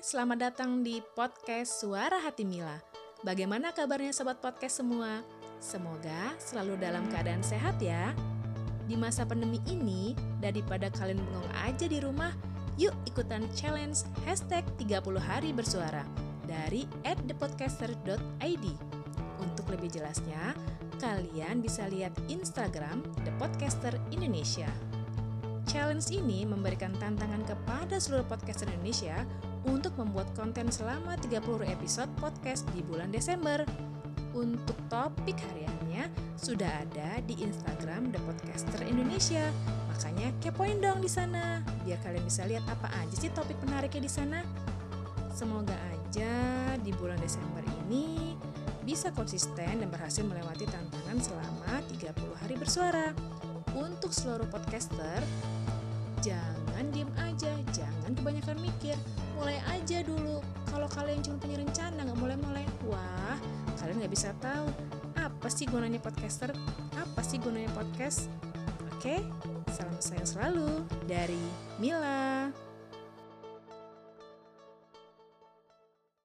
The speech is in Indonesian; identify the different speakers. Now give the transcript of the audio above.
Speaker 1: selamat datang di podcast Suara Hati Mila. Bagaimana kabarnya sobat podcast semua? Semoga selalu dalam keadaan sehat ya. Di masa pandemi ini, daripada kalian bengong aja di rumah, yuk ikutan challenge hashtag 30 hari bersuara dari @thepodcaster.id. Untuk lebih jelasnya, kalian bisa lihat Instagram The Podcaster Indonesia. Challenge ini memberikan tantangan kepada seluruh podcaster Indonesia untuk membuat konten selama 30 episode podcast di bulan Desember. Untuk topik hariannya sudah ada di Instagram The Podcaster Indonesia. Makanya kepoin dong di sana biar kalian bisa lihat apa aja sih topik menariknya di sana. Semoga aja di bulan Desember ini bisa konsisten dan berhasil melewati tantangan selama 30 hari bersuara. Untuk seluruh podcaster, jangan diem aja, jangan kebanyakan mikir, mulai aja dulu. Kalau kalian cuma punya rencana nggak mulai-mulai, wah kalian nggak bisa tahu apa sih gunanya podcaster, apa sih gunanya podcast. Oke, salam sayang selalu dari Mila.